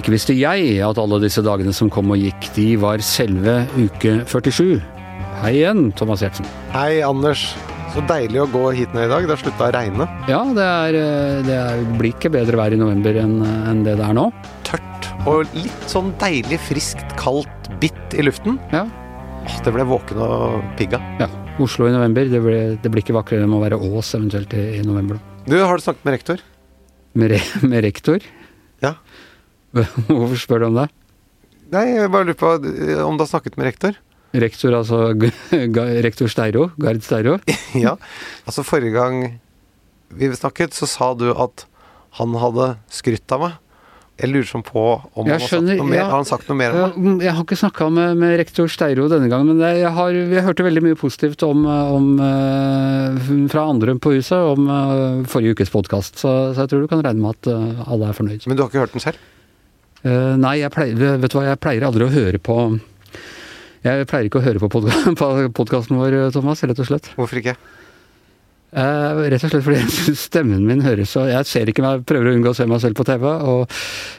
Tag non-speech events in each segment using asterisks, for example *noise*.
Ikke visste jeg at alle disse dagene som kom og gikk, de var selve uke 47. Hei igjen, Thomas Gjertsen. Hei, Anders. Så deilig å gå hit ned i dag. Det har slutta å regne. Ja, det, er, eh, det er, blir ikke bedre vær i november enn en det det er nå. Tørt og litt sånn deilig friskt, kaldt bitt i luften. Ja. Åh, det ble våken og pigga. ja. Oslo i november, det, ble, det blir ikke vakrere enn å være Ås eventuelt i, i november. Du, har du snakket med rektor? Med, re, *laughs* med rektor? Ja. *laughs* Hvorfor spør du om det? Nei, jeg bare lurer på eh, om du har snakket med rektor? Rektor, altså *laughs* rektor Steiro? Gard Steiro? *laughs* ja. Altså, forrige gang vi snakket, så sa du at han hadde skrytt av meg. Jeg lurer sånn på om han har, sagt mer. ja. har han sagt noe mer om mm, Jeg har ikke snakka med, med rektor Steiro denne gangen, men det- jeg, har, jeg hørte veldig mye positivt om, om, eh, fra andre på huset om eh, forrige ukes podkast, så, så jeg tror du kan regne med at alle er fornøyd. Men du har ikke hørt den selv? Eh, nei, jeg pleier, vet du hva, jeg pleier aldri å høre på Jeg pleier ikke å høre på *laughs* podkasten vår, Thomas, rett og slett. Hvorfor ikke? Uh, rett og slett fordi jeg *laughs* stemmen min høres så Jeg ser ikke meg, prøver å unngå å se meg selv på TV, og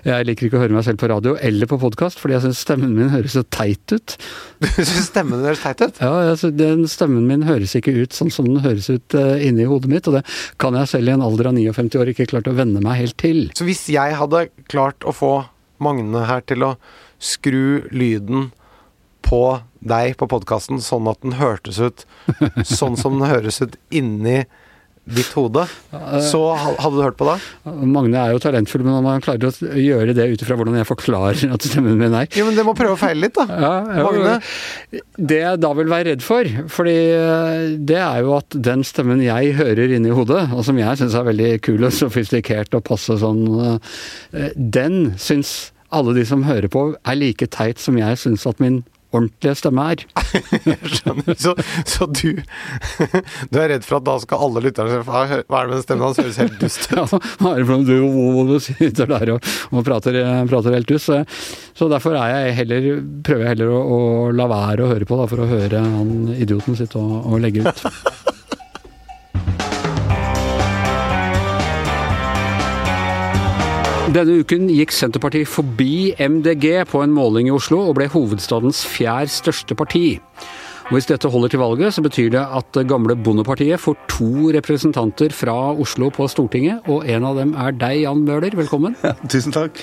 jeg liker ikke å høre meg selv på radio eller på podkast, fordi jeg syns stemmen min høres så teit ut. *laughs* Du syns stemmen din høres teit ut? Ja, altså, den Stemmen min høres ikke ut sånn som den høres ut uh, inni hodet mitt, og det kan jeg selv i en alder av 59 år ikke klart å venne meg helt til. Så hvis jeg hadde klart å få Magne her til å skru lyden på deg på podkasten sånn at den hørtes ut sånn som den høres ut inni ditt hode, så hadde du hørt på da? Magne er jo talentfull, men om han klarer å gjøre det ut ifra hvordan jeg forklarer at stemmen min er Jo, men det må prøve å feile litt, da. Ja, ja, Magne? Det jeg da vil være redd for, fordi eh, det er jo at den stemmen jeg hører inni hodet, og som jeg syns er veldig kul og sofistikert og passe sånn, eh, den syns alle de som hører på er like teit som jeg syns at min ordentlige stemme er. *laughs* Jeg skjønner. Så, så du Du er redd for at da skal alle lytterne si Hva er det med den stemmen hans? Høres helt dust ut. *laughs* Ja, hva er det for noe du, du sitter der og, og prater, prater helt dust? Så, så derfor er jeg heller, prøver jeg heller å, å la være å høre på, da, for å høre han idioten sitt og, og legge ut. *laughs* Denne uken gikk Senterpartiet forbi MDG på en måling i Oslo, og ble hovedstadens fjerde største parti. Og Hvis dette holder til valget, så betyr det at det gamle Bondepartiet får to representanter fra Oslo på Stortinget, og en av dem er deg, Jan Bøhler. Velkommen. Tusen takk.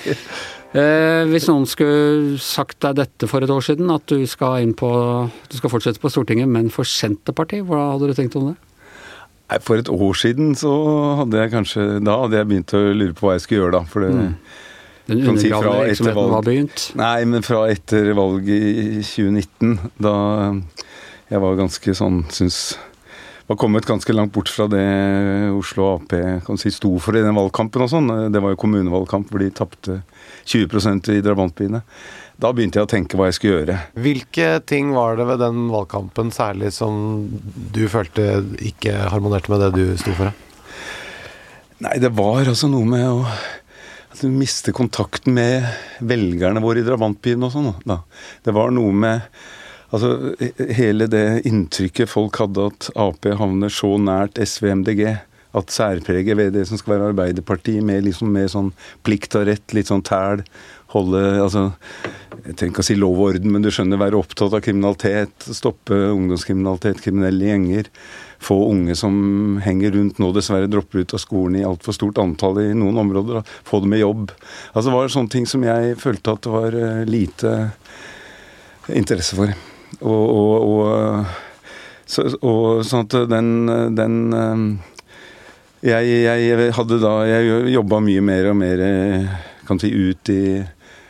Eh, hvis noen skulle sagt deg dette for et år siden, at du skal, på, du skal fortsette på Stortinget, men for Senterpartiet, hva hadde du tenkt om det? Nei, For et år siden så hadde jeg kanskje Da hadde jeg begynt å lure på hva jeg skulle gjøre, da. For det, Den si fra undergravende etter virksomheten valg. var begynt. Nei, men fra etter valget i 2019, da jeg var ganske sånn Syns var kommet ganske langt bort fra det Oslo Ap kan si, sto for i den valgkampen og sånn. Det var jo kommunevalgkamp hvor de tapte 20% i drabantbyene. Da begynte jeg å tenke hva jeg skulle gjøre. Hvilke ting var det ved den valgkampen særlig som du følte ikke harmonerte med det du sto for? Nei, det var altså noe med å at du mister kontakten med velgerne våre i drabantbyen og sånn. da. Det var noe med altså hele det inntrykket folk hadde at Ap havner så nært SV-MDG. At særpreget ved det som skal være Arbeiderpartiet, med, liksom, med sånn plikt og rett, litt sånn tæl, holde altså, Jeg trenger ikke å si lov og orden, men du skjønner, være opptatt av kriminalitet, stoppe ungdomskriminalitet, kriminelle gjenger. Få unge som henger rundt nå, dessverre dropper ut av skolen i altfor stort antall i noen områder. Da. Få dem i jobb. Altså Det var sånne ting som jeg følte at det var eh, lite interesse for. Og, og, og, så, og sånn at den, den eh, jeg, jeg hadde da Jeg jobba mye mer og mer eh, kan si, ut i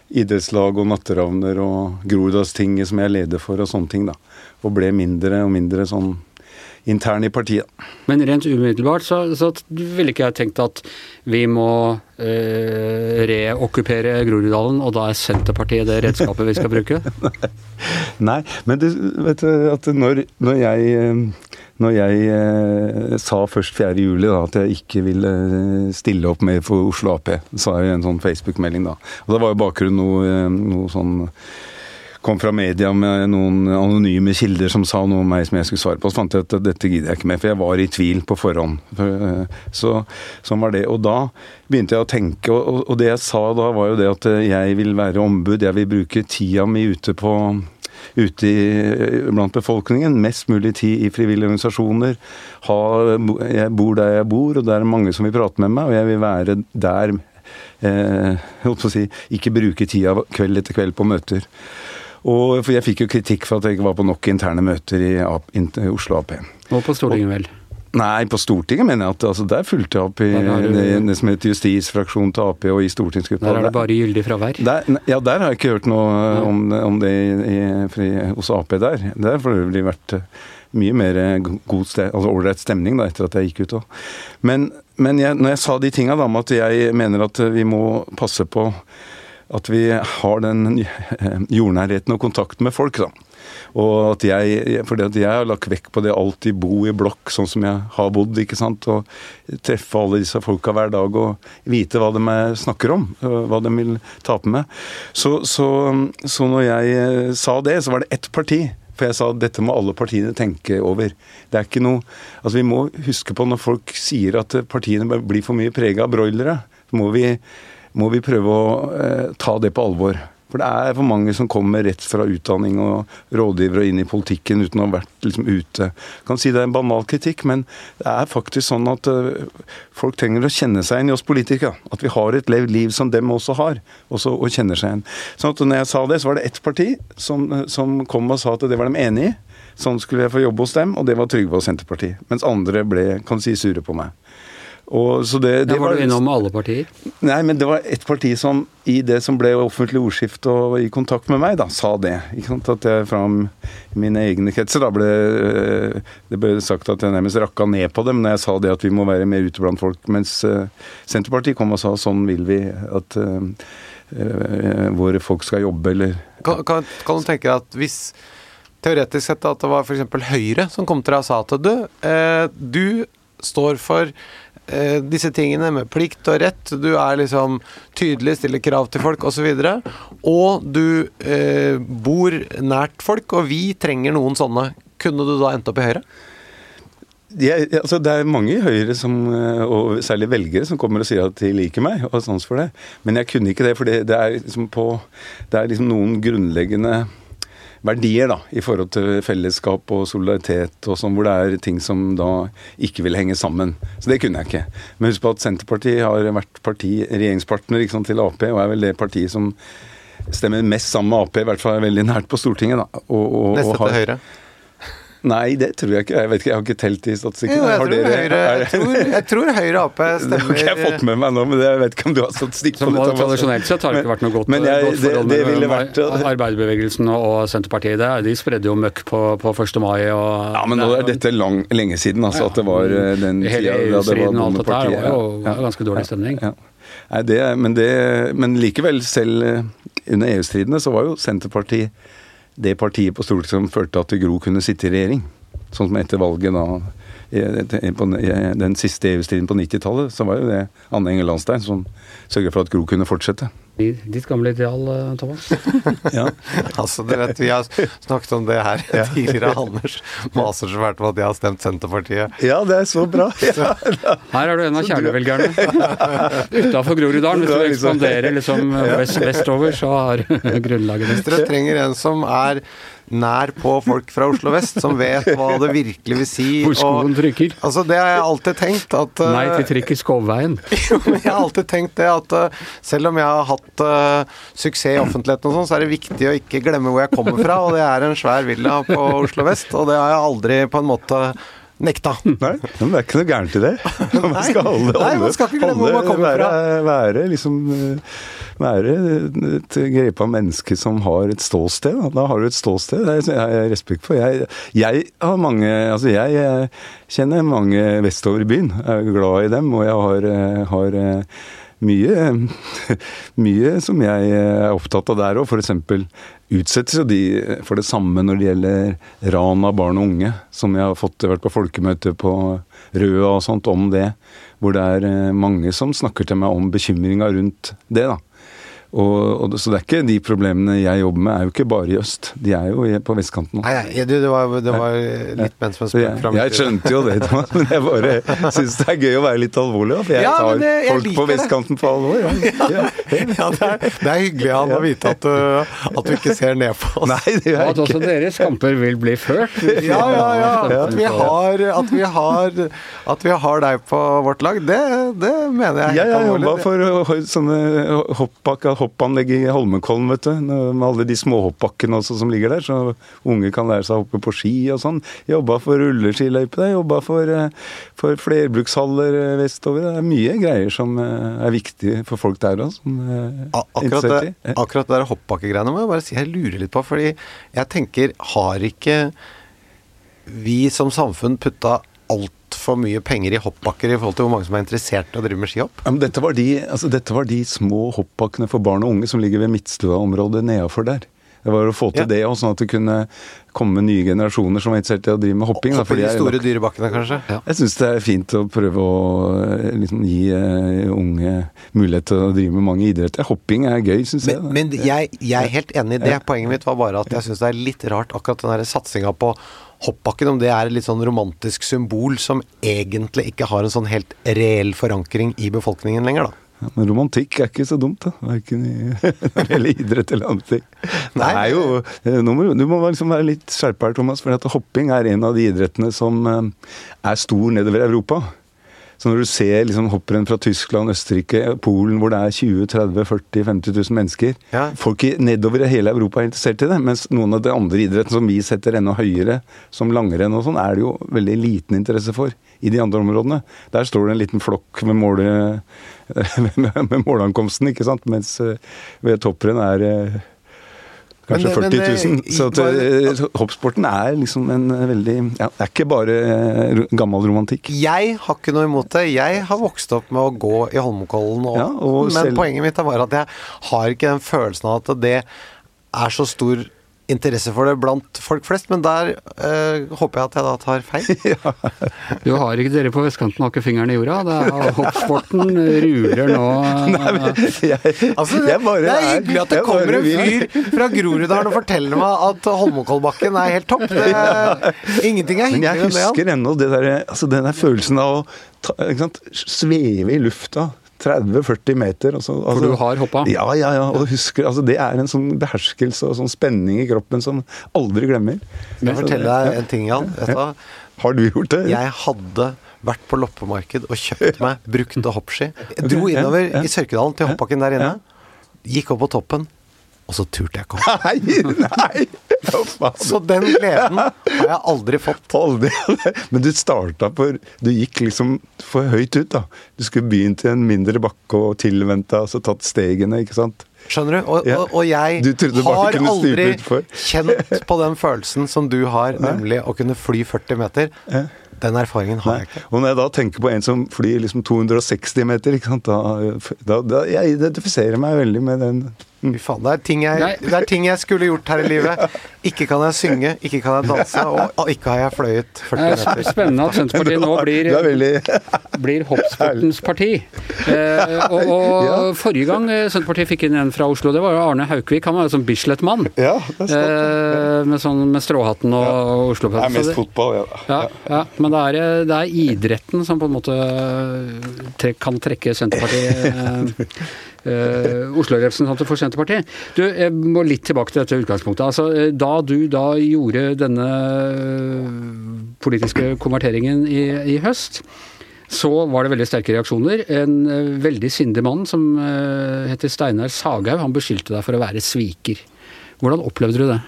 idrettslag og natteravner og Groruddalstinget som jeg leder for og sånne ting. da. Og ble mindre og mindre sånn intern i partiet. Men rent umiddelbart så, så ville ikke jeg tenkt at vi må eh, reokkupere Groruddalen, og da er Senterpartiet det redskapet vi skal bruke? *laughs* Nei, men du vet du, at når, når jeg, eh, når jeg eh, sa først 4. juli da, at jeg ikke ville eh, stille opp mer for Oslo Ap, sa jeg i en sånn Facebook-melding da. Og det var jo bakgrunnen noe, eh, noe sånn kom fra media med noen anonyme kilder som sa noe om meg som jeg skulle svare på. Så fant jeg at dette gidder jeg ikke mer, for jeg var i tvil på forhånd. Så sånn var det. Og da begynte jeg å tenke, og det jeg sa da var jo det at jeg vil være ombud, jeg vil bruke tida mi ute på ute i, blant befolkningen. Mest mulig tid i frivillige organisasjoner. Ha, jeg bor der jeg bor, og det er mange som vil prate med meg, og jeg vil være der eh, si, Ikke bruke tida kveld etter kveld på møter. Og Jeg fikk jo kritikk for at jeg ikke var på nok interne møter i, i Oslo Ap. Og på Stortinget, vel? Nei, på Stortinget mener jeg at altså, der fulgte jeg opp i du, det, det, som het justisfraksjonen til Ap og i stortingsgruppa. Der er det bare gyldig fravær? Der, ja, der har jeg ikke hørt noe om, om det i, i, hos Ap der. Der har for øvrig vært eh, mye mer god sted, altså ålreit stemning da, etter at jeg gikk ut òg. Men, men jeg, når jeg sa de tinga om at jeg mener at vi må passe på at vi har den *laughs* jordnærheten og kontakten med folk, da og at jeg, fordi at jeg har lagt vekk på det alltid bo i blokk, sånn som jeg har bodd. ikke sant, Og treffe alle disse folka hver dag og vite hva de snakker om. Hva de vil tape med. Så, så, så når jeg eh, sa det, så var det ett parti for jeg sa dette må alle partiene tenke over. Det er ikke noe Altså Vi må huske på når folk sier at partiene blir for mye prega av broilere, må vi, må vi prøve å eh, ta det på alvor. For det er for mange som kommer rett fra utdanning og rådgiver og inn i politikken uten å ha vært liksom ute. Jeg kan si det er en banal kritikk, men det er faktisk sånn at uh, folk trenger å kjenne seg igjen i oss politikere. At vi har et levd liv som dem også har, også, og kjenner seg igjen. Sånn at når jeg sa det, så var det ett parti som, som kom og sa at det var de enig i. Sånn skulle jeg få jobbe hos dem, og det var Trygve og Senterpartiet. Mens andre ble kan si, sure på meg. Og, så det, det ja, var, var du innom alle partier? Nei, men det var et parti som i det som ble offentlig ordskifte og i kontakt med meg, da, sa det. Ikke sant? At jeg fra mine egne kretser da ble Det ble sagt at jeg nærmest rakka ned på dem når jeg sa det at vi må være mer ute blant folk. Mens uh, Senterpartiet kom og sa sånn vil vi at uh, uh, våre folk skal jobbe, eller kan, kan, kan, du tenke deg at hvis Teoretisk sett at det var f.eks. Høyre som kom til deg og sa at du, du står for eh, disse tingene med plikt og rett. Du er liksom tydelig, stiller krav til folk osv. Og, så og du eh, bor nært folk, og vi trenger noen sånne. Kunne du da endt opp i Høyre? Jeg, altså det er mange i Høyre, som, eh, og særlig velgere, som kommer og sier at de liker meg og sans for det. Men jeg kunne ikke det, for det, det er, liksom på, det er liksom noen grunnleggende verdier da, i forhold til fellesskap og solidaritet og sånn, hvor det er ting som da ikke vil henge sammen. Så det kunne jeg ikke. Men husk på at Senterpartiet har vært parti, regjeringspartner sant, til Ap, og er vel det partiet som stemmer mest sammen med Ap, i hvert fall veldig nært på Stortinget. da. Og, og, Neste til Høyre? Nei, det tror jeg ikke. Jeg vet ikke, jeg har ikke telt i statistikken. Jo, jeg, tror dere, Høyre, jeg, tror, jeg tror Høyre Ap stemmer *laughs* Det har ikke jeg fått med meg nå, men jeg vet ikke om du har statistikk på det. Tradisjonelt sett har det ikke vært noe godt, jeg, godt forhold det, det vært, arbeiderbevegelsen og Senterpartiet. Det. De spredde jo møkk på, på 1. mai. Og, ja, men nå er dette lang, lenge siden, altså, at det var eh, den Hele EU-striden og alt dette var jo ja, ganske dårlig stemning. Ja, Nei, det, men, det, men likevel, selv eh, under EU-stridene, så var jo Senterpartiet det partiet på Stortinget som følte at Gro kunne sitte i regjering. Sånn som etter valget da den siste EU-striden på 90-tallet, så var jo det Anne Enger Landstein som sørga for at Gro kunne fortsette. Ditt gamle ideal, eh, Thomas. *laughs* ja. altså, du vet, Vi har snakket om det her tidligere. Anders maser så fælt om at jeg har stemt Senterpartiet. Ja, det er så bra. *laughs* Ja. Her er du en av kjernevelgerne. *laughs* Utafor Groruddalen. Hvis du liksom- ekspanderer liksom vest, vestover, så har grunnlaget Hvis dere trenger en som er nær på folk fra Oslo vest, som vet hva det virkelig vil si. Hvor skoen trykker. Altså, det har jeg alltid tenkt at Nei til trykker i Skovveien. *laughs* jeg har alltid tenkt det at uh, selv om jeg har hatt uh, suksess i offentligheten og sånn, så er det viktig å ikke glemme hvor jeg kommer fra, og det er en svær villa på Oslo vest, og det har jeg aldri på en måte nekta. Nei, men det er ikke noe gærent i det. *laughs* Man skal holde, Nei, man skal ikke glemme hvor man kommer være, fra. Være, liksom, være et grepa menneske som har et ståsted. Da har du et ståsted. Det har jeg respekt for. Jeg, jeg, har mange Altså, jeg kjenner mange vestover i byen. Jeg er glad i dem, og jeg har, har mye, *laughs* mye som jeg er opptatt av der òg. F.eks. utsettes jo de for det samme når det gjelder ran av barn og unge, som jeg har fått vært på folkemøte på Røa og sånt om det. Hvor det er eh, mange som snakker til meg om bekymringa rundt det. da. Og, og, så det er ikke de problemene jeg jobber med, er jo ikke bare i øst. De er jo på vestkanten nå. Nei, nei du, det, var, det var litt ment som en spøk jeg, jeg skjønte jo det, *laughs* Thomas, men jeg bare syns det er gøy å være litt alvorlig. For jeg Ja, tar det- jeg folk på vestkanten det. på alvor. *laughs* Ja. Ja. Ja, det er, det er hyggelig Jan, å vite at du, at du ikke ser ned på oss. Nei, det Og er at også deres kamper vil bli ført. Ja, ja, ja. At vi har, at vi har, at vi har deg på vårt lag, det, det mener jeg er Jeg har alvorlig. jobba for uh, sånne hoppbak, hoppanlegg i Holmenkollen, vet du. Med alle de småhoppbakkene som ligger der, så unge kan lære seg å hoppe på ski og sånn. Jobba for rulleskiløype jobba for, uh, for flerbrukshaller uh, vestover. Det er mye greier som uh, er viktig for folk der òg, Akkurat det, akkurat det der hoppbakkegreiene må jeg bare si jeg lurer litt på. Fordi jeg tenker, har ikke vi som samfunn putta altfor mye penger i hoppbakker i forhold til hvor mange som er interessert i å drive med skihopp? Ja, men dette, var de, altså, dette var de små hoppbakkene for barn og unge som ligger ved Midtstua-området nedafor der. Det var å få til Ja. det, og sånn at det kunne komme nye generasjoner som var interessert i å drive med hopping. fordi i de store dyrebakkene, kanskje? Ja. Jeg syns det er fint å prøve å liksom, gi uh, unge mulighet til å drive med mange idretter. Hopping er gøy, syns jeg. Men, jeg, jeg er helt enig i det. Poenget mitt var bare at jeg syns det er litt rart akkurat den der satsinga på hoppbakken, om det er et litt sånn romantisk symbol som egentlig ikke har en sånn helt reell forankring i befolkningen lenger, da. Ja, men romantikk er ikke så dumt, da. Verken i *laughs* idrett eller andre ting. Det er jo, eh, må, du må liksom være litt skjerpa her, Thomas. For at hopping er en av de idrettene som eh, er stor nedover Europa. Så når du ser liksom hopprenn fra Tyskland, Østerrike, Polen, hvor det er 20 30 40 50 000 mennesker Ja. Folk i, nedover i hele Europa er interessert i det. Mens noen av de andre idrettene som vi setter enda høyere, som langrenn og sånn, er det jo veldig liten interesse for i de andre områdene. Der står det en liten flokk med, måle, *laughs* med, med målankomsten, ikke sant. Mens eh, ved topprenn er eh, Kanskje Men 40 000. men Så at, eh, hoppsporten er liksom en veldig ja, Det er ikke bare eh, gammel romantikk. Jeg har ikke noe imot det. Jeg har vokst opp med å gå i Holmenkollen, og, Ja, og men selv- poenget mitt er bare at jeg har ikke den følelsen av at det er så stor interesse for det blant folk flest, men der øh, håper jeg at jeg da tar feil. *laughs* Du har ikke dere på vestkanten har ikke fingeren i jorda. Det er, hoppsporten ruler nå. *laughs* Jeg, Altså, det, jeg bare det er hyggelig at det kommer en fyr fra Groruddalen og forteller meg at Holmenkollbakken er helt topp. Det, ingenting er Men jeg hyggeligere enn det. Jan. husker ennå altså den der følelsen av å ta, ikke sant, sveve i lufta. 30-40 meter. Og så, altså, For du har hoppa? Ja, ja, ja. Og husker, altså, det er en sånn beherskelse og sånn spenning i kroppen som aldri glemmer. Skal jeg fortelle deg en ting, Jan? Hva? Har du gjort det? Jeg hadde vært på loppemarked og kjøpt meg brukte hoppski. Jeg dro innover i Sørkedalen til hoppbakken der inne. Gikk opp på toppen, og så turte jeg ikke *laughs* opp. Nei, nei! Så den gleden har jeg aldri fått. *laughs* Aldri. Men du starta for Du gikk liksom for høyt ut, da. Du skulle begynt i en mindre bakke og tilvente, og så tatt stegene, ikke sant. Skjønner du? Og, Ja. og, og jeg har aldri kjent på den følelsen som du har, nemlig å kunne fly 40 meter. Den erfaringen har Nei. jeg ikke. Og når jeg da tenker på en som flyr liksom 260 meter? Da, da, da Jeg identifiserer meg veldig med den. Fy faen, det er, ting jeg, det er ting jeg skulle gjort her i livet. *laughs* Ikke kan jeg synge, ikke kan jeg danse, og, ikke har jeg fløyet 40 Det er meter. spennende at Senterpartiet nå blir, blir hoppsportens parti. Eh, og og Forrige gang eh, Senterpartiet fikk inn en fra Oslo, det var jo Arne Haukvik. Han var jo sånn Bislett-mann. Ja. Eh, med, sånn, med stråhatten og ja. oslo Det er mest fotball, ja. Ja, ja, men det er, eh, det er idretten som på en måte tre, kan trekke Senterpartiet eh, eh, Oslo-representanter for Senterpartiet. Du, jeg må litt tilbake til dette utgangspunktet. Altså, eh, da du da gjorde denne politiske konverteringen i, i høst, så var det veldig sterke reaksjoner. En eh, veldig sindig mann som eh, heter Steinar Saghaug, han beskyldte deg for å være sviker. Hvordan opplevde du det?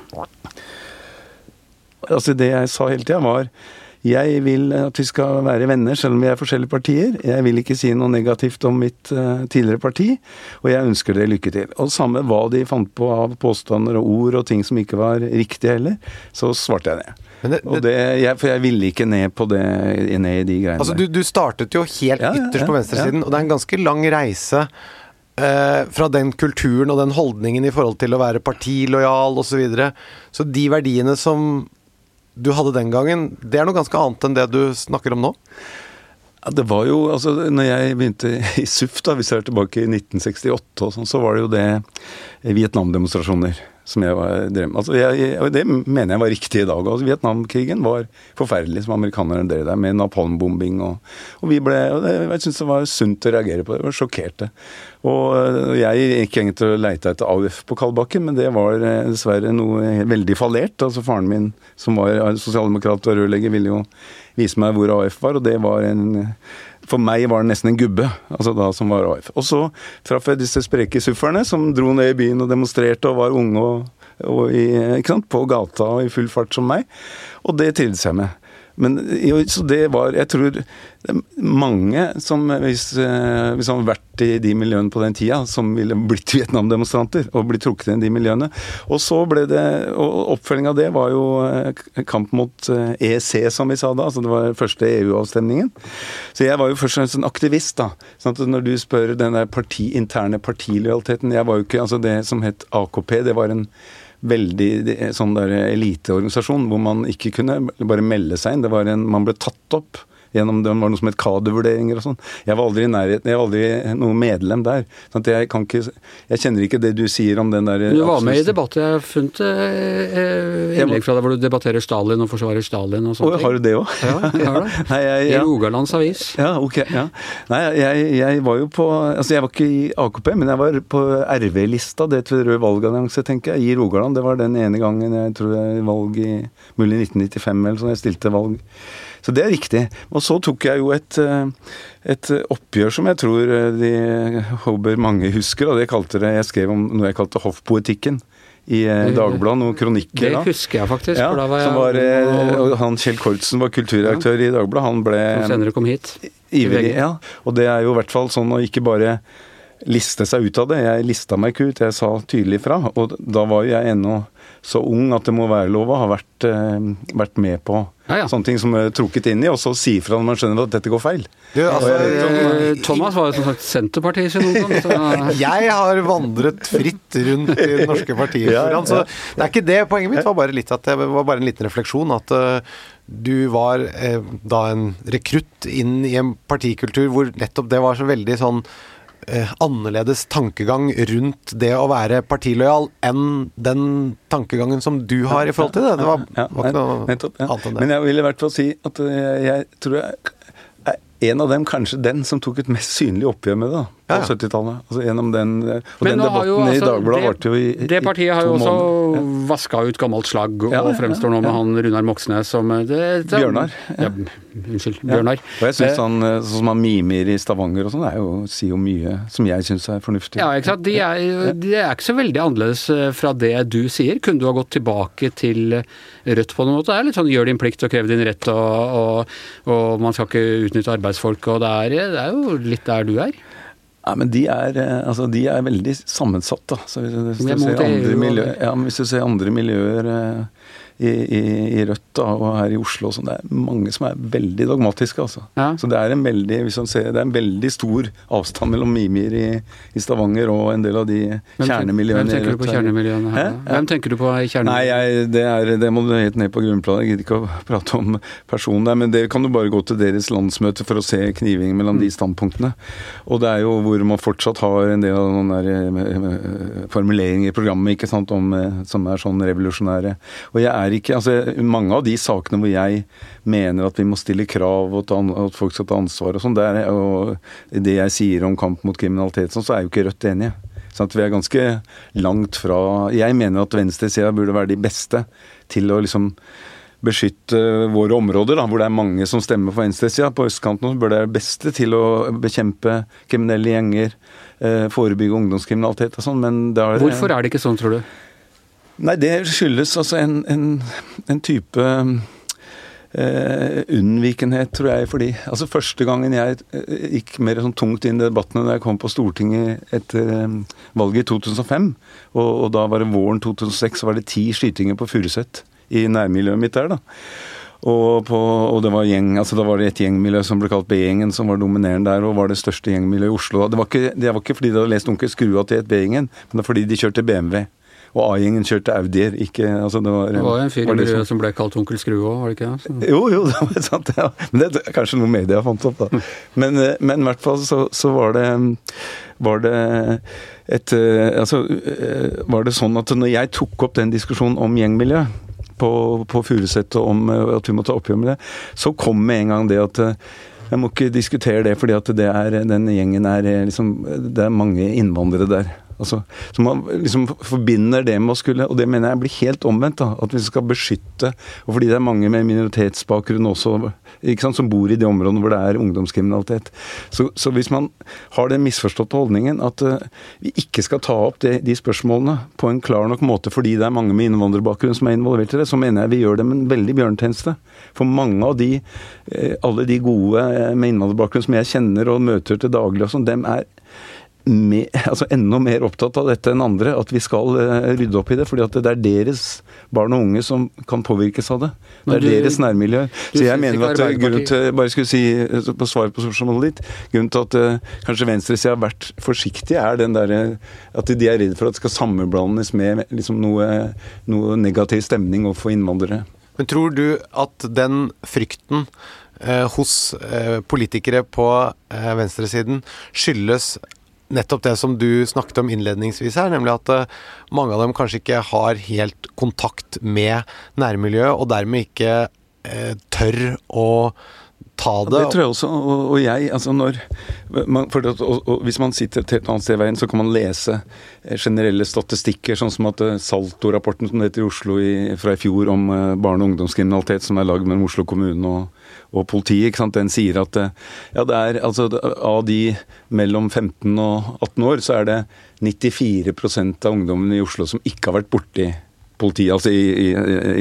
Altså Det jeg sa hele tida, var jeg vil at vi skal være venner, selv om vi er forskjellige partier. Jeg vil ikke si noe negativt om mitt uh, tidligere parti, og jeg ønsker dere lykke til. Og samme hva de fant på av påstander og ord og ting som ikke var riktige heller, så svarte jeg det. Men det- og det jeg, for jeg ville ikke ned på det, ned i de greiene Altså, der. du, du startet jo helt Ja, ja, ytterst på ja, venstresiden, og det er en ganske lang reise eh, fra den kulturen og den holdningen i forhold til å være partilojal osv. Så, videre. så de verdiene som du hadde den gangen, det er noe ganske annet enn det du snakker om nå? Ja, det var jo, altså når jeg begynte i SUF, da, hvis jeg er tilbake i 1968 og sånn, så var det jo det Vietnam-demonstrasjoner som jeg var drev med. Altså, jeg, og det mener jeg var riktig i dag. Altså, Vietnamkrigen var forferdelig, som amerikanerne drev der, med napalmbombing og, og vi ble og det, Jeg syns det var sunt å reagere på det. Jeg var sjokkerte. Og øh, jeg gikk egentlig til å leite etter AUF på Kalbakken, men det var øh, dessverre noe veldig fallert. Altså Faren min, som var sosialdemokrat og rørlegger, ville jo vise meg hvor AUF var, og det var en for meg var det nesten en gubbe, altså da som var AF. Og så traff jeg disse spreke sufferne som dro ned i byen og demonstrerte og var unge og, og i, på gata og i full fart som meg. Og det trivdes jeg med. Men så det var Jeg tror mange som, hvis, eh, hvis han hadde vært i de miljøene på den tida, som ville blitt Vietnam-demonstranter og blitt trukket inn i de miljøene. Og så ble det Og oppfølging av det var jo eh, kamp mot EEC, eh, e som vi sa da. Altså det var første EU-avstemningen. Så jeg var jo først og fremst en aktivist, da. Sånn at når du spør den der parti, interne partilojaliteten Jeg var jo ikke Altså det som het AKP, det var en veldig sånn der eliteorganisasjon hvor man ikke kunne bare melde seg inn. Det var en, man ble tatt opp gjennom det var noe som het kadervurderinger og sånn. Jeg var aldri i nærheten, jeg var aldri noe medlem der. sånn at jeg kan ikke Jeg kjenner ikke det du sier om den der Du var med i debatt, jeg har funnet eh, eh innlegg fra deg hvor du debatterer Stalin og forsvarer Stalin og sånt. Har du det òg? Ja, jeg har det. *laughs* Nei, jeg, ja. I Rogalands Avis. Ja, ok. Ja. Nei, jeg, jeg, var jo på Altså, jeg var ikke i AKP, men jeg var på RV-lista, det til Rød valgallianse, tenker jeg, i Rogaland. Det var den ene gangen jeg tror jeg valg i Mulig 1995 eller sånn, jeg stilte valg så det er riktig. Og så tok jeg jo et, eh, et oppgjør som jeg tror eh, de håper mange husker, og det kalte det Jeg skrev om noe jeg kalte hoffpoetikken i eh, Dagbladet, noen kronikker. Det husker jeg faktisk. Ja, for da var jeg, var, og, han Kjell Kortsen var kulturredaktør ja. i Dagbladet. Han ble Som senere kom hit. Ivrig, ja. Og det er jo i hvert fall sånn å ikke bare liste seg ut av det. Jeg lista meg ikke ut, jeg sa tydelig fra. Og da var jo jeg ennå så ung at det må være lov å ha vært, vært med på ja, ja. Sånne ting som er trukket inn i, og så si fra når man skjønner at dette går feil. Du, altså, jeg, Thomas var jo som sagt Senterpartiet sin ungdom. Så... *laughs* jeg har vandret fritt rundt i det norske partiet. Ja, ja. Så det er ikke det. Poenget mitt var bare litt at det var bare en liten refleksjon. At uh, du var eh, da en rekrutt inn i en partikultur hvor nettopp det var så veldig sånn eh, annerledes tankegang rundt det å være partilojal enn den tankegangen som du har i forhold til det. Det var, ja, var ikke noe nettopp, ja. annet enn det. Men jeg vil i hvert fall si at jeg, jeg tror jeg er en av dem kanskje den som tok et mest synlig oppgjør med det. da på ja, ja. 70-tallet. Altså gjennom den, og den debatten jo, altså, i Dagbladet varte jo i Det partiet har jo også ja. vaska ut gammelt slagg og fremstår nå med han Runar Moxnes som det, det, Bjørnar. unnskyld. Bjørnar. Og jeg syns han eh, sånn som han mimer i Stavanger og sånn, sier jo mye som jeg syns er fornuftig. Ja, ikke sant. De er, de er ikke så veldig annerledes eh, fra det du sier. Kunne du ha gått tilbake til Rødt på noen måte? Det er litt sånn gjør din plikt og krev din rett, og, og, og man skal ikke utnytte arbeidsfolk, og det er, det er jo litt der du er. Ja, men de er, eh, altså, de er veldig sammensatt, da. Så hvis, hvis, du ser andre miljøer, ja, hvis du ser andre miljøer eh, i, i, i, Rødt da, og her i Oslo og sånn. Det er mange som er veldig dogmatiske, altså. Ja. Så det er en veldig hvis ser, det er en veldig stor avstand mellom Mimir i, i Stavanger og en del av de kjernemiljøene. Hvem tenker du på kjernemiljøene her? Ja. Hvem tenker du på i kjernemiljøene? Nei, jeg, det, er, det må du helt ned på grunnplanet. Jeg gidder ikke å *laughs* prate om personen der, men det kan du bare gå til deres landsmøte for å se kniving mellom mm. de standpunktene. Og det er jo hvor man fortsatt har en del av noen der eh, eh, formuleringer i programmet ikke sant, om, eh, som er sånn revolusjonære. Og jeg er er ikke altså, Mange av de sakene hvor jeg mener at vi må stille krav og at folk skal ta ansvar og sånn, det, det jeg sier om kamp mot kriminalitet, sånn, så er jo ikke Rødt enige. Sånn vi er ganske langt fra Jeg mener at venstresida burde være de beste til å liksom beskytte våre områder, da, hvor det er mange som stemmer for venstresida. På østkanten bør det være beste til å bekjempe kriminelle gjenger, eh, forebygge ungdomskriminalitet og sånn, men er, Hvorfor er det ikke sånn, tror du? Nei, det skyldes altså en, en, en type eh, unnvikenhet, tror jeg, fordi altså Første gangen jeg eh, gikk mer sånn tungt inn i debattene da jeg kom på Stortinget etter eh, valget i 2005, og, og, da var det våren 2006, så var det ti skytinger på Furuset i nærmiljøet mitt der. da. Og, på, og, det var gjeng, altså da var det et gjengmiljø som ble kalt B-gjengen, som var dominerende der, og var det største gjengmiljøet i Oslo. Det var ikke, det var ikke fordi de hadde lest Onkel Skrua til et B-gjengen, men det var fordi de kjørte BMW. Og A-gjengen kjørte Audier, ikke altså det var, Det var en fyr i miljøet sånn- som ble kalt onkel Skrue òg, var det ikke det? Så- Jo, jo, *laughs* det var sant. Ja. Men det er kanskje noe media fant opp, da. Men, eh, men i hvert fall så, så var det var det et eh, Altså, eh, var det sånn at når jeg tok opp den diskusjonen om gjengmiljø på, på Furuset og om at vi må ta oppgjør med det, så kom med en gang det at jeg må ikke diskutere det, fordi at det er, den gjengen er liksom Det er mange innvandrere der. Altså, så man liksom forbinder det med å skulle Og det mener jeg blir helt omvendt. da, At vi skal beskytte Og fordi det er mange med minoritetsbakgrunn også ikke sant, som bor i de områdene hvor det er ungdomskriminalitet. Så, så hvis man har den misforståtte holdningen at uh, vi ikke skal ta opp det, de spørsmålene på en klar nok måte fordi det er mange med innvandrerbakgrunn som er involvert i det, så mener jeg vi gjør dem en veldig bjørnetjeneste. For mange av de, uh, alle de gode uh, med innvandrerbakgrunn som jeg kjenner og møter til daglig, og sånn, dem er med, *laughs* altså enda mer opptatt av dette enn andre, at vi skal uh, rydde opp i det. fordi at det er deres barn og unge som kan påvirkes av det. Det er du- deres nærmiljø. Så jeg mener at uh, grunnen til bare skulle si, uh, på svaret på spørsmålet ditt, grunnen til at uh, kanskje venstresida har vært forsiktig, er den derre at de er redd for at det skal sammenblandes med liksom noe, noe negativ stemning overfor innvandrere. Men tror du at den frykten eh, hos eh, politikere på eh, venstresiden skyldes nettopp det som du snakket om innledningsvis her, nemlig at eh, mange av dem kanskje ikke har helt kontakt med nærmiljøet, og dermed ikke eh, tør å ta Ja, det. det tror jeg også, og, og jeg altså når man, for at, og, og Hvis man sitter et helt annet sted i veien, så kan man lese eh, generelle statistikker, sånn som at eh, Salto-rapporten som det heter i Oslo i, fra i fjor om barne- og ungdomskriminalitet, som er lagd mellom Oslo kommune og, og politiet, ikke sant? den sier at eh, ja, det er, altså, av de mellom 15 og 18 år, så er det 94% av ungdommene i Oslo som ikke har vært borti politiet, altså i, i,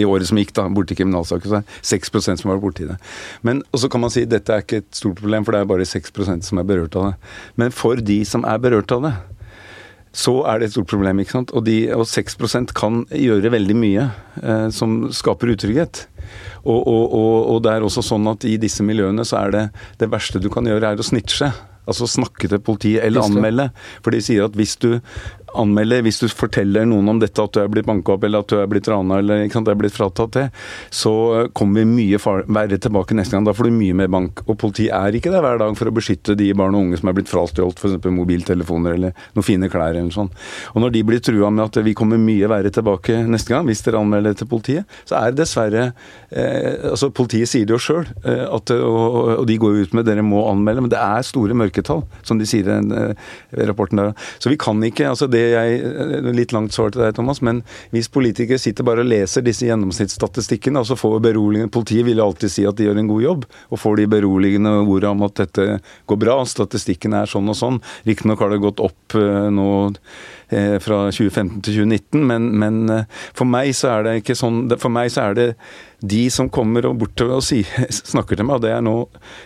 i året som gikk, da, borti kriminalsaker. Så er det er 6 som har vært borti det. Men, og så kan man si dette er ikke et stort problem, for det er bare 6% som er berørt av det. Men for de som er berørt av det, så er det et stort problem. ikke sant? Og, de, og 6% kan gjøre veldig mye eh, som skaper utrygghet. Og, og, og, og det er også sånn at i disse miljøene så er det det verste du kan gjøre, er å snitche. Altså snakke til politiet eller anmelde. For de sier at hvis du anmelder, hvis du forteller noen om dette, at du er blitt banka opp eller at du er blitt rana eller ikke sant, er blitt fratatt det, så kommer vi mye verre tilbake neste gang. Da får du mye mer bank. Og politiet er ikke der hver dag for å beskytte de barn og unge som er blitt frastjålet f.eks. mobiltelefoner eller noen fine klær eller noe sånt. Og når de blir trua med at vi kommer mye verre tilbake neste gang hvis dere anmelder til politiet, så er det dessverre eh, altså Politiet sier det jo sjøl, eh, og, og de går jo ut med dere må anmelde, men det er store mørketall, som de sier i eh, rapporten der. Så vi kan ikke altså det jeg, eh, Litt langt svar til deg, Thomas, men hvis politikere sitter bare og leser disse gjennomsnittsstatistikkene, og så får beroligende Politiet vil alltid si at de gjør en god jobb, og får de beroligende ordene om at dette går bra, statistikken er sånn og sånn. Riktignok har det gått opp eh, nå eh, fra 2015 til 2019, men, men for meg så er det ikke sånn For meg så er det de som kommer bortover og si, *laughs* snakker til meg, og det er nå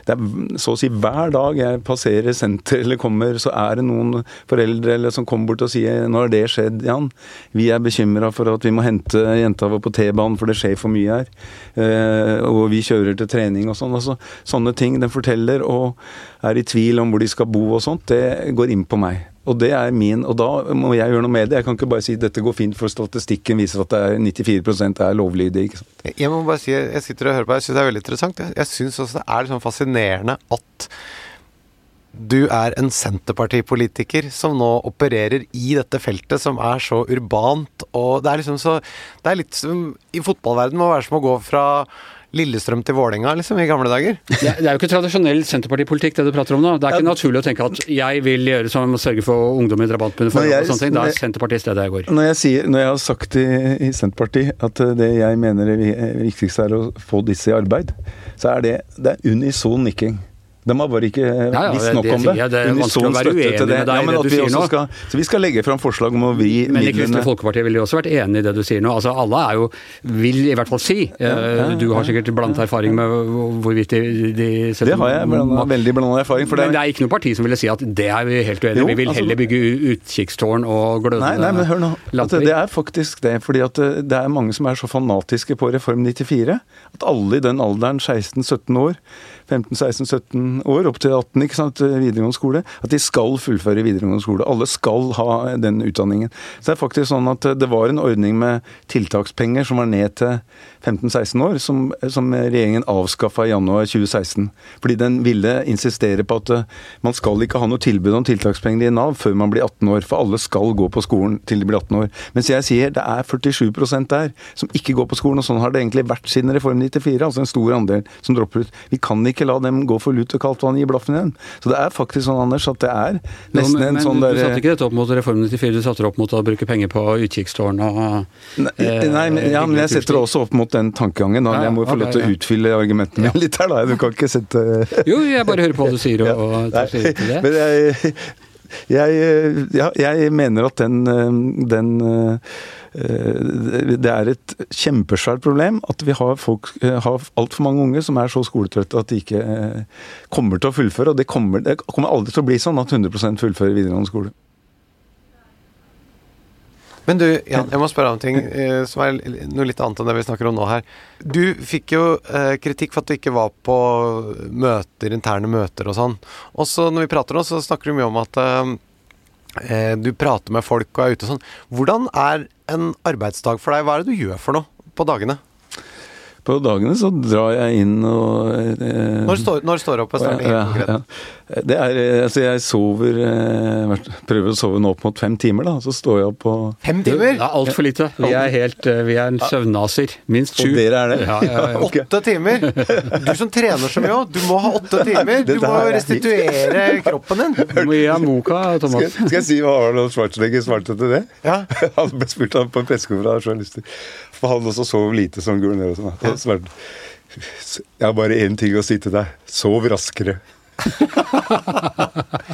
det er så å si hver dag jeg passerer senter eller kommer, så er det noen foreldre eller som kommer bort og sier 'Nå har det skjedd, Jan. Vi er bekymra for at vi må hente jenta vår på T-banen, for det skjer for mye her.' Eh, og vi kjører til trening og sånn. Altså, sånne ting den forteller, og er i tvil om hvor de skal bo og sånt, det går inn på meg. Og det er min, og da må jeg gjøre noe med det. Jeg kan ikke bare si dette går fint, for statistikken viser at er 94 er lovlydige. ikke sant? Jeg må bare si, jeg sitter og hører på jeg syns det er veldig interessant. Jeg, syns også det er sånn fascinerende at du er en Senterpartipolitiker som nå opererer i dette feltet som er så urbant, og det er liksom så Det er litt som I fotballverden må være som å gå fra Lillestrøm til Vålerenga, liksom, i gamle dager. *laughs* Det, er- det er jo ikke tradisjonell Senterpartipolitikk det du prater om nå. Det er ikke naturlig å tenke at jeg vil gjøre som å sørge for ungdom i jeg- og sånne ting. Da er Senterpartiet stedet jeg går. Når jeg, sier, når jeg har sagt i, i Senterpartiet at eh, det jeg mener er vi- er viktigst er å få disse i arbeid, så er det, det er unison nikking. De har bare ikke ja, ja, visst nok det om det. Ja, Det er vanskelig å være uenig med deg i Ja, det du sier nå. Skal, så vi skal legge fram forslag om å vri Men i Kristelig Folkeparti ville jo også vært enig i det du sier nå. Altså Alle er jo, vil i hvert fall si eh, Du har sikkert blandet erfaring med hvorvidt de, de Det har jeg Blandet, veldig blanda erfaring. For det Men det er ikke noe parti som ville si at det er vi helt uenige i. Vi vil altså- heller bygge utkikkstårn og glødende Nei, nei, men hør nå. At det er faktisk det. fordi at det, det er mange som er så fanatiske på Reform 94 at alle i den alderen, 16-17 år, 15-16-17 år, opp til 18, ikke sant, videregående skole, at de skal fullføre videregående skole. Alle skal ha den utdanningen. Så det er faktisk sånn at det var en ordning med tiltakspenger som var ned til 15-16 år, som, som regjeringen avskaffa i januar 2016. Fordi den ville insistere på at eh, man skal ikke ha noe tilbud om tiltakspenger i Nav før man blir 18 år, for alle skal gå på skolen til de blir 18 år. Mens jeg sier det er 47% der som ikke går på skolen, og sånn har det egentlig vært siden Reform 94. Altså en stor andel som dropper ut. Vi kan ikke la dem gå for lut og kaldt vann i blaffen igjen. Så det er faktisk sånn, Anders, at det er nesten men, en sånn der Men Du satte ikke dette opp mot Reform 94, du satte det opp mot å bruke penger på utkikkstårn og Nei, nei men, ja, men jeg setter det også opp mot den tankegangen. Da. Ja, Jeg må få lov til å ja. utfylle argumentene mine *laughs* litt her, da. Du kan ikke sette *laughs* Jo, jeg bare hører på hva du sier og, og tar stilling til det. *laughs* Men jeg, jeg, jeg, jeg mener at den, den Det er et kjempesvært problem at vi har, folk, har altfor mange unge som er så skoletrøtte at de ikke eh, kommer til å fullføre. Og det kommer, det kommer aldri til å bli sånn at 100% fullfører videregående skole. Men du, Jan, jeg må spørre om ting eh, som er noe litt annet enn det vi snakker om nå her. Du fikk jo eh, kritikk for at du ikke var på møter, interne møter og sånn. Og så når vi prater nå, så snakker du mye om at eh, eh, du prater med folk og er ute og sånn. Hvordan er en arbeidsdag for deg? Hva er det du gjør for noe på dagene? På dagene så drar jeg inn og eh, Når står, når står du opp? Helt Ja, ja. Det er, eh, altså jeg sover eh, Prøver å sove nå opp mot fem timer, da. Så står jeg opp og Fem Det timer? er altfor lite. Vi er helt eh, Vi er en søvnnaser. Minst sju. Og dere er det? Ja, ja, ja. Åtte timer? Du som trener så mye òg, du må ha åtte timer! Du må er- restituere kroppen din. Du må gi deg moka, Thomas. skal jeg si hva Arnold Schwarzenegger svarte til det? Ja. *laughs* Han ble spurt av på en pressekonferanse av journalister. For han også sov lite som guvernør og sånn. Jeg har bare én ting å si til deg. Sov raskere.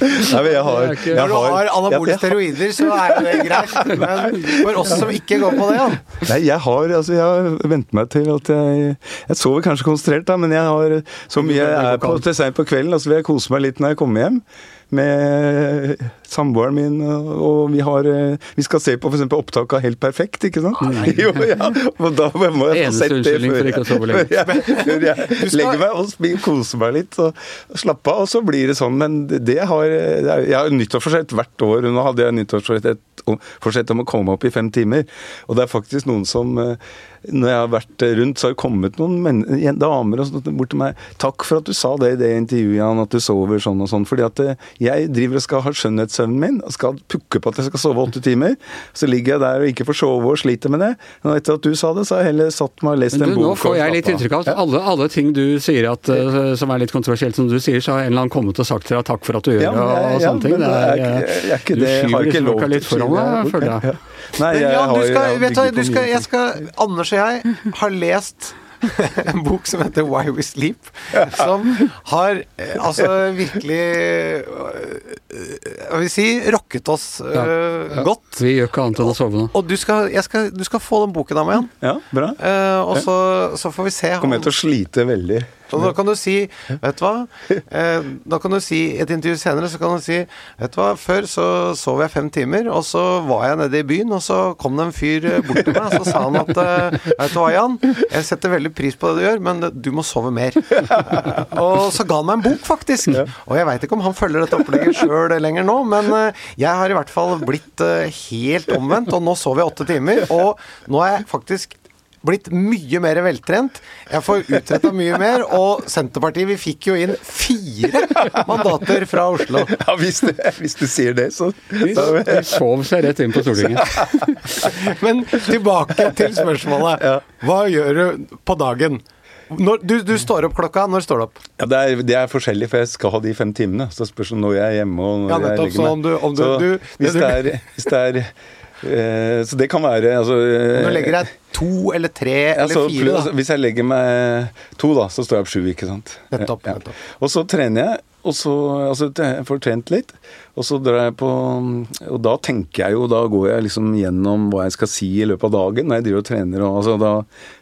Nei, men jeg har, jeg Når du har anabole steroider, så er det greit. Men for oss som ikke går på det, da? Nei, jeg har altså, jeg har vent meg til at jeg Jeg sover kanskje konsentrert, da, men jeg har så mye jeg er på til seint på kvelden, og så vil jeg kose meg litt når jeg kommer hjem med samboeren min, og vi har eh, Vi skal se på f.eks. opptak av Helt perfekt, ikke sant? *laughs* Jo, ja, og da må jeg få sett det før lenger. *laughs* før jeg, før jeg legger meg og koser meg litt og slapper av, og så blir det sånn. Men det har Jeg har nyttårsforsett hvert år. Nå hadde jeg nyttårsforsett om- forsett om å komme opp i fem timer, og det er faktisk noen som eh, når jeg har vært rundt, så har det kommet noen men damer og sånt bort til meg. 'Takk for at du sa det i det intervjuet, Jan, at du sover sånn og sånn.' Fordi at eh, jeg driver og skal ha skjønnhetssøvnen min, og skal pukke på at jeg skal sove åtte timer. Så ligger jeg der og ikke får sove og sliter med det. Men etter at du sa det, så har jeg heller satt meg og lest Men en du, bok. nå får jeg litt inntrykk av at alle, alle ting du sier at, eh, som er litt kontroversielt, som du sier, så har en eller annen kommet og sagt til deg takk for at du gjør Ja, det, men og, og ja, sånne ting. Det er, jeg, jeg, jeg, jeg ikke du det- har skyver ikke liksom lov til å foran føler jeg. Nei, jeg Jan, du skal, jeg vet du, du skal, jeg skal Anders og jeg har lest *laughs* en bok som heter Why We Sleep, som har eh, altså virkelig eh, Jeg vil si rocket oss eh, Ja. godt. Vi gjør ikke annet enn å sove nå. Og du skal, skal, du skal få den boken av meg igjen. Ja, bra. Uh, og så, så får vi se. Kommer jeg til å slite veldig. Og da kan du si Vet du hva? Eh, da kan du si et intervju senere så kan du si Vet du hva, før så sov jeg fem timer, og så var jeg nede i byen, og så kom det en fyr eh, bort til meg, og så sa han at eh, Vet du hva, Jan? Jeg setter veldig pris på det du gjør, men du må sove mer. *laughs* Og så ga han meg en bok, faktisk. Og jeg veit ikke om han følger dette opplegget sjøl lenger nå, men jeg har i hvert fall blitt helt omvendt, og nå sover jeg åtte timer, og nå er jeg faktisk blitt mye mer veltrent. Jeg får utretta mye mer. Og Senterpartiet, vi fikk jo inn fire mandater fra Oslo. *laughs* Ja, hvis, du, hvis du sier det, så De sov seg rett inn på Stortinget. *laughs* Men tilbake til spørsmålet. Hva gjør du på dagen? Når, du, du står opp klokka. Når står du opp? Ja, det er, det er forskjellig, for jeg skal ha de fem timene. Så spørs det når jeg er hjemme og når Ja, nettopp, jeg legger så meg. om du- om du- så hvis, det er, hvis det Så det kan være altså, eh, Når du legger deg to eller tre eller altså, fire, da. Hvis jeg legger meg to, da, så står jeg opp sju, ikke sant. Nettopp, ja. nettopp. Og så trener jeg, og så altså, jeg fortrent litt. Og så drar jeg på Og da tenker jeg jo, da går jeg liksom gjennom hva jeg skal si i løpet av dagen når jeg driver og trener. Og, altså, da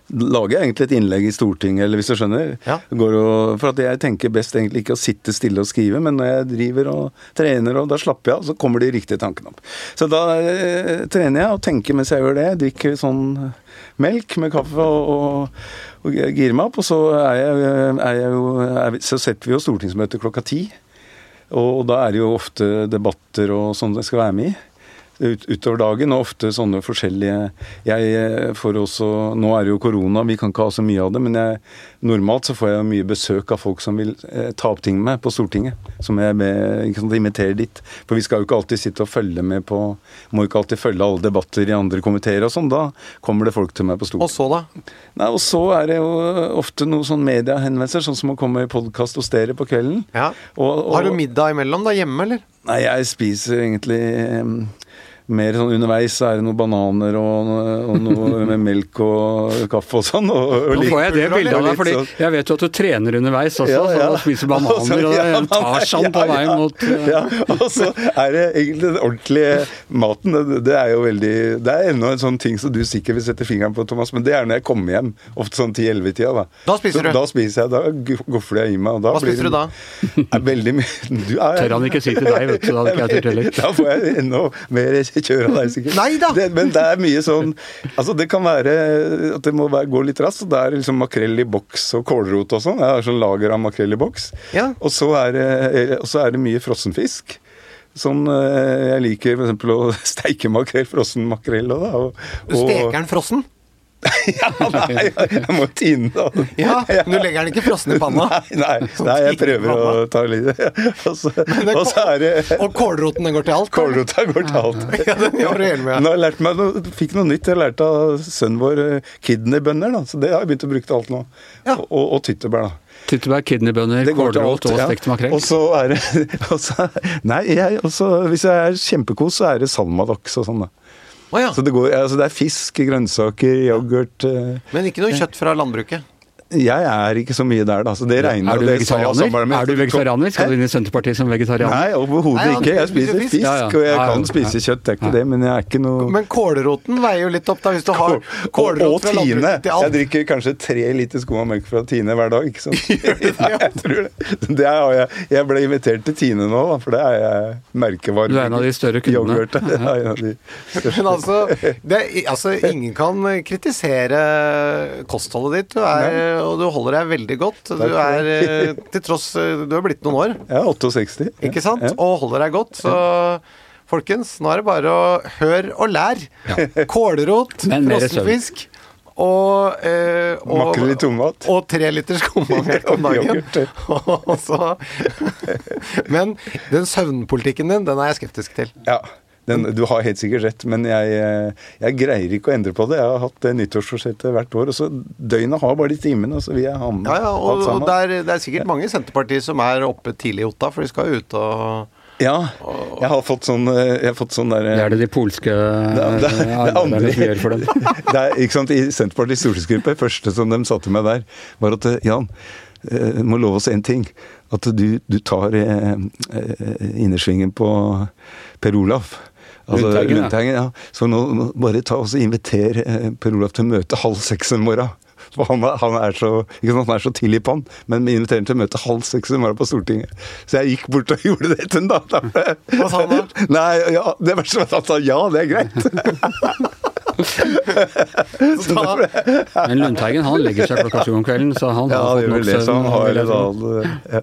lager jeg egentlig et innlegg i Stortinget, eller hvis du skjønner. Ja. Går og, for at jeg tenker best egentlig ikke å sitte stille og skrive, men når jeg driver og trener, og da slapper jeg av, så kommer de riktige tankene opp. Så da eh, trener jeg og tenker mens jeg gjør det. Drikker sånn melk med kaffe og, og, og girer meg opp. Og så, er jeg, er jeg jo, er så setter vi jo stortingsmøte klokka ti. Og, og da er det jo ofte debatter og sånn jeg skal være med i ut, utover dagen, og ofte sånne forskjellige Jeg eh, får også Nå er det jo korona, vi kan ikke ha så mye av det, men jeg, normalt så får jeg mye besøk av folk som vil eh, ta opp ting med meg på Stortinget. Som jeg sant, inviterer dit. For vi skal jo ikke alltid sitte og følge med på Må ikke alltid følge alle debatter i andre komiteer og sånn. Da kommer det folk til meg på Stortinget. Og så, da? Nei, og så er det jo ofte noe sånn mediehenvendelser, sånn som å komme i podkast hos dere på kvelden. Ja. Og, og, Har du middag imellom, da? Hjemme, eller? Nei, jeg spiser egentlig em, mer sånn underveis er det noen bananer og, og noe *laughs* med melk og kaffe og sånn. Og, og Nå får jeg det bildet av deg, fordi sånn- jeg vet jo at du trener underveis også, Ja, ja. *laughs* så spiser bananer og tar sånn en Tarzan på vei mot eh, *laughs* ja, og så er det egentlig den ordentlige maten. Det, det er jo veldig Det er ennå en sånn ting som du sikkert vil sette fingeren på, Thomas, men det er når jeg kommer hjem. Ofte sånn 10-11-tida. Da. Da spiser Så du? Da spiser jeg, da gofler jeg i meg. Hva spiser du da? Er veldig mye Tør han ikke si til deg, vet du, da hadde ikke jeg turt heller. Da får jeg enda mer *laughs* kjør av sikkert. Nei da! Det, men det er mye sånn Altså, det kan være at det må være, gå litt raskt. og Det er liksom makrell i boks og kålrot og sånn. Jeg har sånn lager av makrell i boks. Ja. Og så er, det- og så er det mye frossenfisk. Sånn, eh, Jeg liker f.eks. å *laughs* steike makrell, frossen makrell. Og, da, og, Du steker den frossen? Ja, nei, jeg må tine da. Ja, men du legger den ikke frossen i panna? Nei, nei, *laughs* nei, jeg prøver å ta litt *laughs* Og så, og så er det Og kålroten, den går til alt? Kålrota går til alt. *laughs* Ja, den gjør du med. Nå har jeg lært meg noe, fikk noe nytt. Jeg lærte av sønnen vår eh, kidneybønner, da. Så det har jeg begynt å bruke til alt nå. Ja. Og, og, tyttebær, da. tyttebær, kidneybønner, Det kålrot og stekt makrell. Og så er det Nei, jeg, også, hvis jeg er kjempekos, så er det salmadaks og sånn, da. Å ja. Så det, går, altså det er fisk, grønnsaker, yoghurt eh. Men ikke noe kjøtt fra landbruket? Jeg er ikke så mye der, da. Så det regner Er du og det vegetarianer? Er du vegetarianer? Skal du inn i Senterpartiet som vegetarianer? Nei, overhodet ikke. Jeg spiser fisk. Ja, ja. og jeg ja. kan spise kjøtt, det er ikke det, men jeg er ikke noe Men kålroten veier jo litt opp, da, hvis du har og, kålrot fra Tine. landbruket til Jeg drikker kanskje tre liter skum av melk fra Tine hver dag. ikke sant? *laughs* Nei, jeg tror det. det har jeg, jeg ble invitert til Tine nå, da, for det er jeg merkevare. Du er en av de større kundene. *laughs* Er de største. Men altså, det, altså, ingen kan kritisere kostholdet ditt, du er, og du holder deg veldig godt. Du er eh, til tross Du er blitt noen år, Ja, 68. ikke sant? Ja. Og holder deg godt. Så folkens, nå er det bare å høre og lære. *laughs* Kålrot, Men frossenfisk og, eh, og Makrell i tomat. Og tre liter skummamelk om dagen. *laughs* Og så *laughs* Men den søvnpolitikken din, den er jeg skeptisk til. Ja. Den, du har helt sikkert rett, men jeg, eh, jeg greier ikke å endre på det. Jeg har hatt det nyttårsforsettet hvert år, og så døgnet har bare de timene, og så vil jeg ha med Ja, ja, og, alt og sammen. det, er, det er sikkert mange i Senterpartiet som er oppe tidlig i Otta, for de skal jo ut og Ja, jeg har fått sånn eh, Jeg har fått sånn der, Det er det de polske *laughs* eh, arbeiderne som gjør for dem. *laughs* det er, ikke sant, I Senterpartiets stortingsgruppe, første som de sa til meg der, var at eh, Jan, eh, må love oss én ting. At du, du tar eh, eh, innersvingen på Per Olaf. Altså, Lundteigen, ja. Lundteigen, ja. Så nå, nå bare ta og inviter eh, Per Olaf til møte halv seks en morgen. For han, han, er så, ikke sant, han er så tidlig på han, men vi inviterer han til møte halv seks en morgen på Stortinget. Så jeg gikk bort og *laughs* gjorde det til en da. Hva sa han da? Nei, ja, det verste var at han sa ja, det er greit. *laughs* Da, Men Lundteigen han legger seg klokka sju om kvelden, så han Ja, har fått nok søvn. annet ja.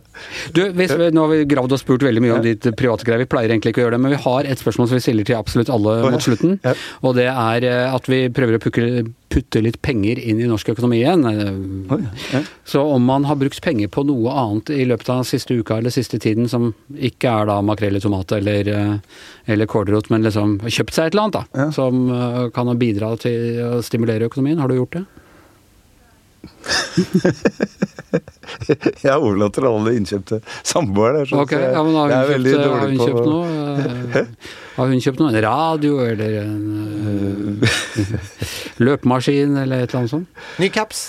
Du, hvis vi, Nå har vi gravd og spurt veldig mye om ditt private greier. Vi pleier egentlig ikke å gjøre det, men vi har et spørsmål som vi stiller til absolutt alle mot slutten. Og det er eh, at vi prøver å pukke, putte litt penger inn i norsk økonomi igjen. Eh, Oi, ja. Så om man har brukt penger på noe annet i løpet av siste uka eller siste tiden som ikke er da makrell i tomat eller, eh, eller kålrot, men liksom kjøpt seg et eller annet da, Ja. som eh, kan bidra til å stimulere økonomien. Har du gjort det? *laughs* Jeg overlater alle innkjøpte til Okay, ja, men har jeg hun er kjøpt, har dårlig hun på- kjøpt noe? *laughs* Eh, Har hun kjøpt noe? En radio eller en eh, *laughs* løpemaskin eller et eller annet sånt? Ny caps.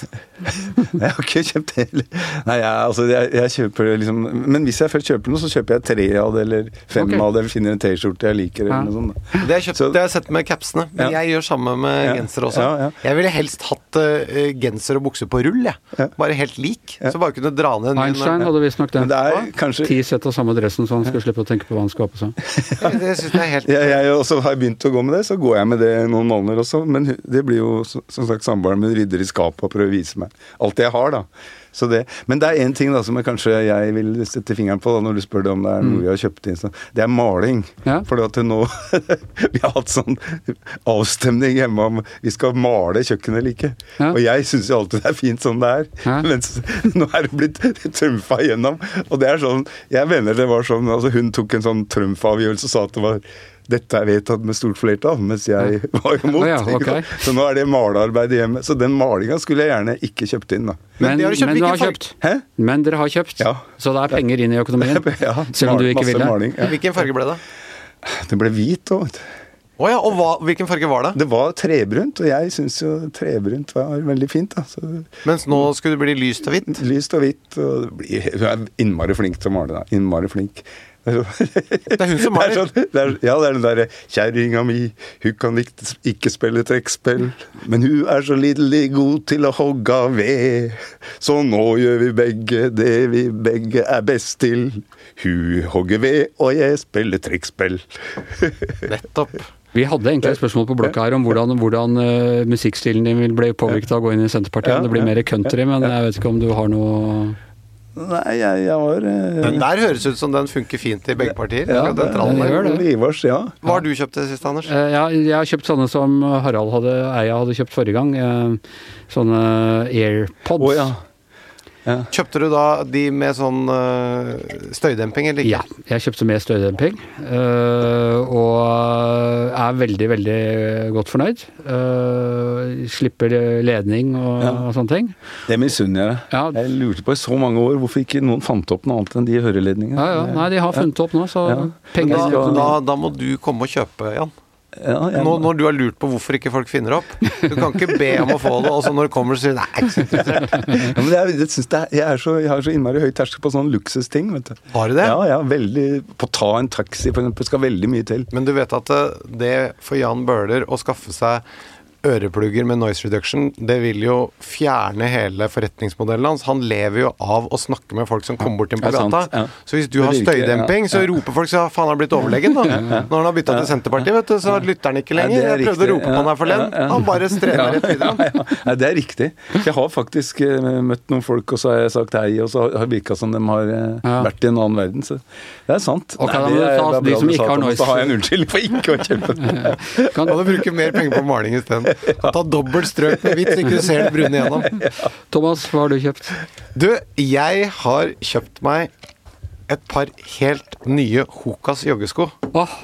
Jeg har ikke kjøpt det heller. Nei, jeg, altså, jeg, jeg kjøper liksom Men hvis jeg først kjøper noe, så kjøper jeg tre av det, eller fem okay. av det, eller finner en T-skjorte jeg liker, Ja. noe sånt. da. Det har, jeg kjøpt, Så- det har jeg sett med capsene, men Ja. jeg gjør samme med Ja. genser også. Ja, ja. Jeg ville helst hatt uh, genser og bukser på rull, jeg. Ja. Bare helt lik. Så bare kunne dra ned en Einstein hadde visstnok det. det er kanskje Ti sett av samme dressen, så han skulle slippe å tenke på hva han skulle ha på seg. *laughs* Det syns jeg er helt Ja, jeg også har begynt å gå med det, så går jeg med det noen måneder også. Men det blir jo som sagt samboeren min rydder i skapet og prøver å vise meg alt det jeg har, da. Så det, men det er én ting da som jeg kanskje jeg vil sette fingeren på da, når du spør deg om det er noe vi har kjøpt inn. Det er maling. Ja. For at nå *laughs* Vi har hatt sånn avstemning hjemme om vi skal male kjøkkenet eller ikke. Ja. Og jeg syns jo alltid det er fint sånn det er. Ja. Mens *laughs* nå er det blitt trumfa igjennom. Og det er sånn Jeg mener det var sånn altså Hun tok en sånn trumfavgjørelse og sa at det var dette er vedtatt med stort flertall, mens jeg *laughs* var imot. Ja, okay. Så nå er det malearbeid hjemme. Så den malinga skulle jeg gjerne ikke kjøpt inn, da. Men Men, de har kjøpt men du har kjøpt. Hæ? Men dere har kjøpt. Ja. Så det er penger inn i økonomien. *laughs* Ja, Selv om du ikke ville. Maling, ja. Hvilken farge ble det? Det ble hvit Og, du. Ja, og hva, hvilken farge var det? Det var trebrunt, og jeg syns jo trebrunt var veldig fint. da. Så Mens nå skulle det bli lyst og hvitt. Lyst og hvitt. Og hun er innmari flink til å male. da. Innmari flink. Det er hun som *laughs* maler. Sånn, det er, ja, det er den derre 'Kjerringa mi, hun kan ikke, ikke spille trekkspill', men hun er så lidderlig god til å hogge ved. Så nå gjør vi begge det vi begge er best til. Hun hogger ved, og jeg spiller trekkspill. *laughs* Nettopp. Vi hadde egentlig et spørsmål på blokka her om hvordan, hvordan eh, musikkstilen din vil bli påvirket av å gå inn i Senterpartiet. Ja, det blir mer country, men jeg vet ikke om du har noe Nei, jeg, jeg var eh, Den der høres ut som den funker fint i begge partier. ja, den trallen det der. gjør det. Ivars, ja. Hva har du kjøpt det sist, Anders? Eh, ja, jeg har kjøpt sånne som Harald hadde, Eia hadde kjøpt forrige gang. eh, Sånne AirPods. Å ja. Ja. Kjøpte du da de med sånn øh, støydemping eller ikke? Ja, jeg kjøpte med støydemping. eh, og er veldig, veldig godt fornøyd. Eh, slipper ledning og, Ja. og sånne ting. Det misunner jeg. Ja. Jeg lurte på i så mange år hvorfor ikke noen fant opp noe annet enn de høreledningene. Ja, ja. Nei, de har funnet opp nå, så Ja. Penger da, da, da må du komme og kjøpe, Jan. Ja, jeg- Nå, når du har lurt på hvorfor ikke folk finner opp. Du kan ikke be om å få det, og så når det kommer, så sier du nei, jeg er ikke så interessert. Ja, men jeg, jeg, det er, jeg, er så, jeg har så innmari høy terskel på sånne luksusting. vet du. Har du det? Ja, ja, veldig På å ta en taxi, for eksempel, skal veldig mye til. Men du vet at eh, det for Jan Bøhler å skaffe seg øreplugger med noise reduction, det vil jo fjerne hele forretningsmodellen hans. Han lever jo av å snakke med folk som kommer bort inn på Ja, gata. ja. Så hvis du har støydemping, så roper folk så faen han har blitt overlegen, da. *laughs* Når han har bytta til Senterpartiet, vet du, så lytter han ikke lenger. er Jeg prøvde å rope på han her forleden. Han bare strever rett videre. Ja. Nei, det er riktig. Jeg har faktisk eh, møtt noen folk, og så har jeg sagt hei, og så har det virka som de har eh, vært i en annen verden. Så det er sant. Da det er- det er de bra som du ikke sa, noise. Da har jeg en unnskyldning for ikke å den. Kan, du bruker mer penger på maling isteden. *laughs* Ta dobbelt strøk med hvitt, så ikke du ser det brune igjennom. *laughs* Thomas, hva har du kjøpt? Du, jeg har kjøpt meg et par helt nye Hokas joggesko. Åh,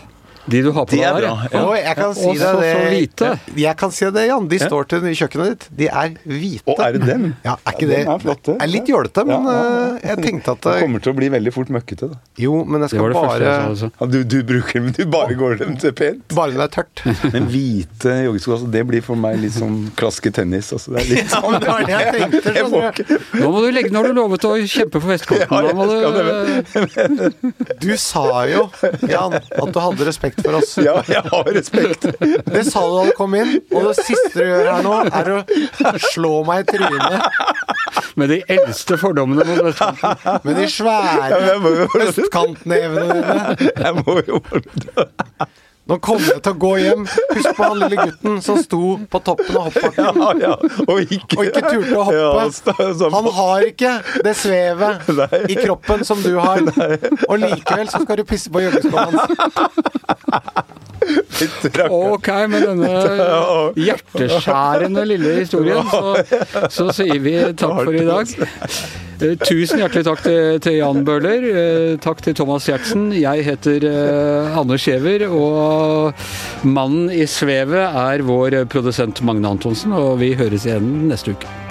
de du har på De deg er der, ja. ja. Og jeg kan si deg så- det så hvite. Jeg kan si det, Jan. De står til kjøkkenet ditt. De er hvite. Og er det dem? Ja, er ikke Ja, det er flotte. er litt jålete, men Ja, ja, eh, jeg tenkte at Det det, kommer til å bli veldig fort møkkete. da. Jo, men jeg skal det det bare første. Altså. Ja, du, du bruker dem, du bare går dem til pent. Bare når det er tørt. *laughs* Men hvite joggesko, altså, det blir for meg litt som klaske tennis. Altså, det er litt *laughs* Ja, men det var det jeg tenkte. Jeg må ikke Nå må du legge, nå har du lovet å kjempe for vestkanten. Ja, jeg du, Du sa jo, Jan, at du hadde respekt for oss. *laughs* Ja, jeg har respekt. Det sa du da du kom inn, og det siste du gjør her nå, er å slå meg i trynet med de eldste fordommene mot vestkanten. med de svære østkantnevene dine. Jeg må jo Nå kommer jeg til å gå hjem. Husk på han lille gutten som sto på toppen av hoppbakken. Ja, ja. Og ikke, Og ikke turte å hoppe. Ja, Han har ikke det svevet *laughs* Nei. i kroppen som du har. Og likevel så skal du pisse på joggeskoene hans. *laughs* Ok, med denne *laughs* hjerteskjærende lille historien, så, så sier vi takk for i dag. Eh, Tusen hjertelig takk til, til Jan Bøhler. eh, Takk til Thomas Gjertsen. Jeg heter Anders Anne Skjever, og mannen i svevet er vår produsent Magne Antonsen, og vi høres igjen neste uke.